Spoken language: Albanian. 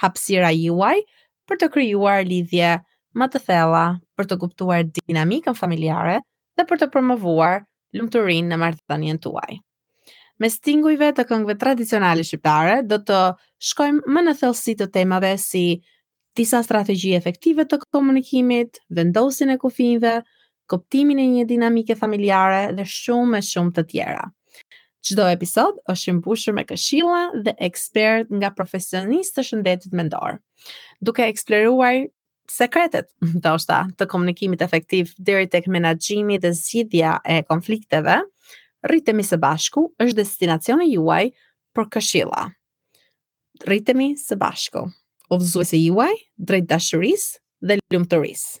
hapësira juaj për të krijuar lidhje më të thella, për të kuptuar dinamikën familjare dhe për të promovuar lumturinë në marrëdhënien tuaj. Mes tingujve të këngëve tradicionale shqiptare do të shkojmë më në thellësi të temave si disa strategji efektive të komunikimit, vendosjen e kufinjve, kuptimin e një dinamike familjare dhe shumë e shumë të tjera. Çdo episod është i mbushur me këshilla dhe ekspert nga profesionistë të shëndetit mendor, duke eksploruar sekretet, ndoshta, të komunikimit efektiv deri tek menaxhimi dhe zgjidhja e konflikteve, rritemi së bashku është destinacioni juaj për këshilla. Rritemi së bashku. Udhëzuesi juaj drejt dashurisë dhe lumturisë.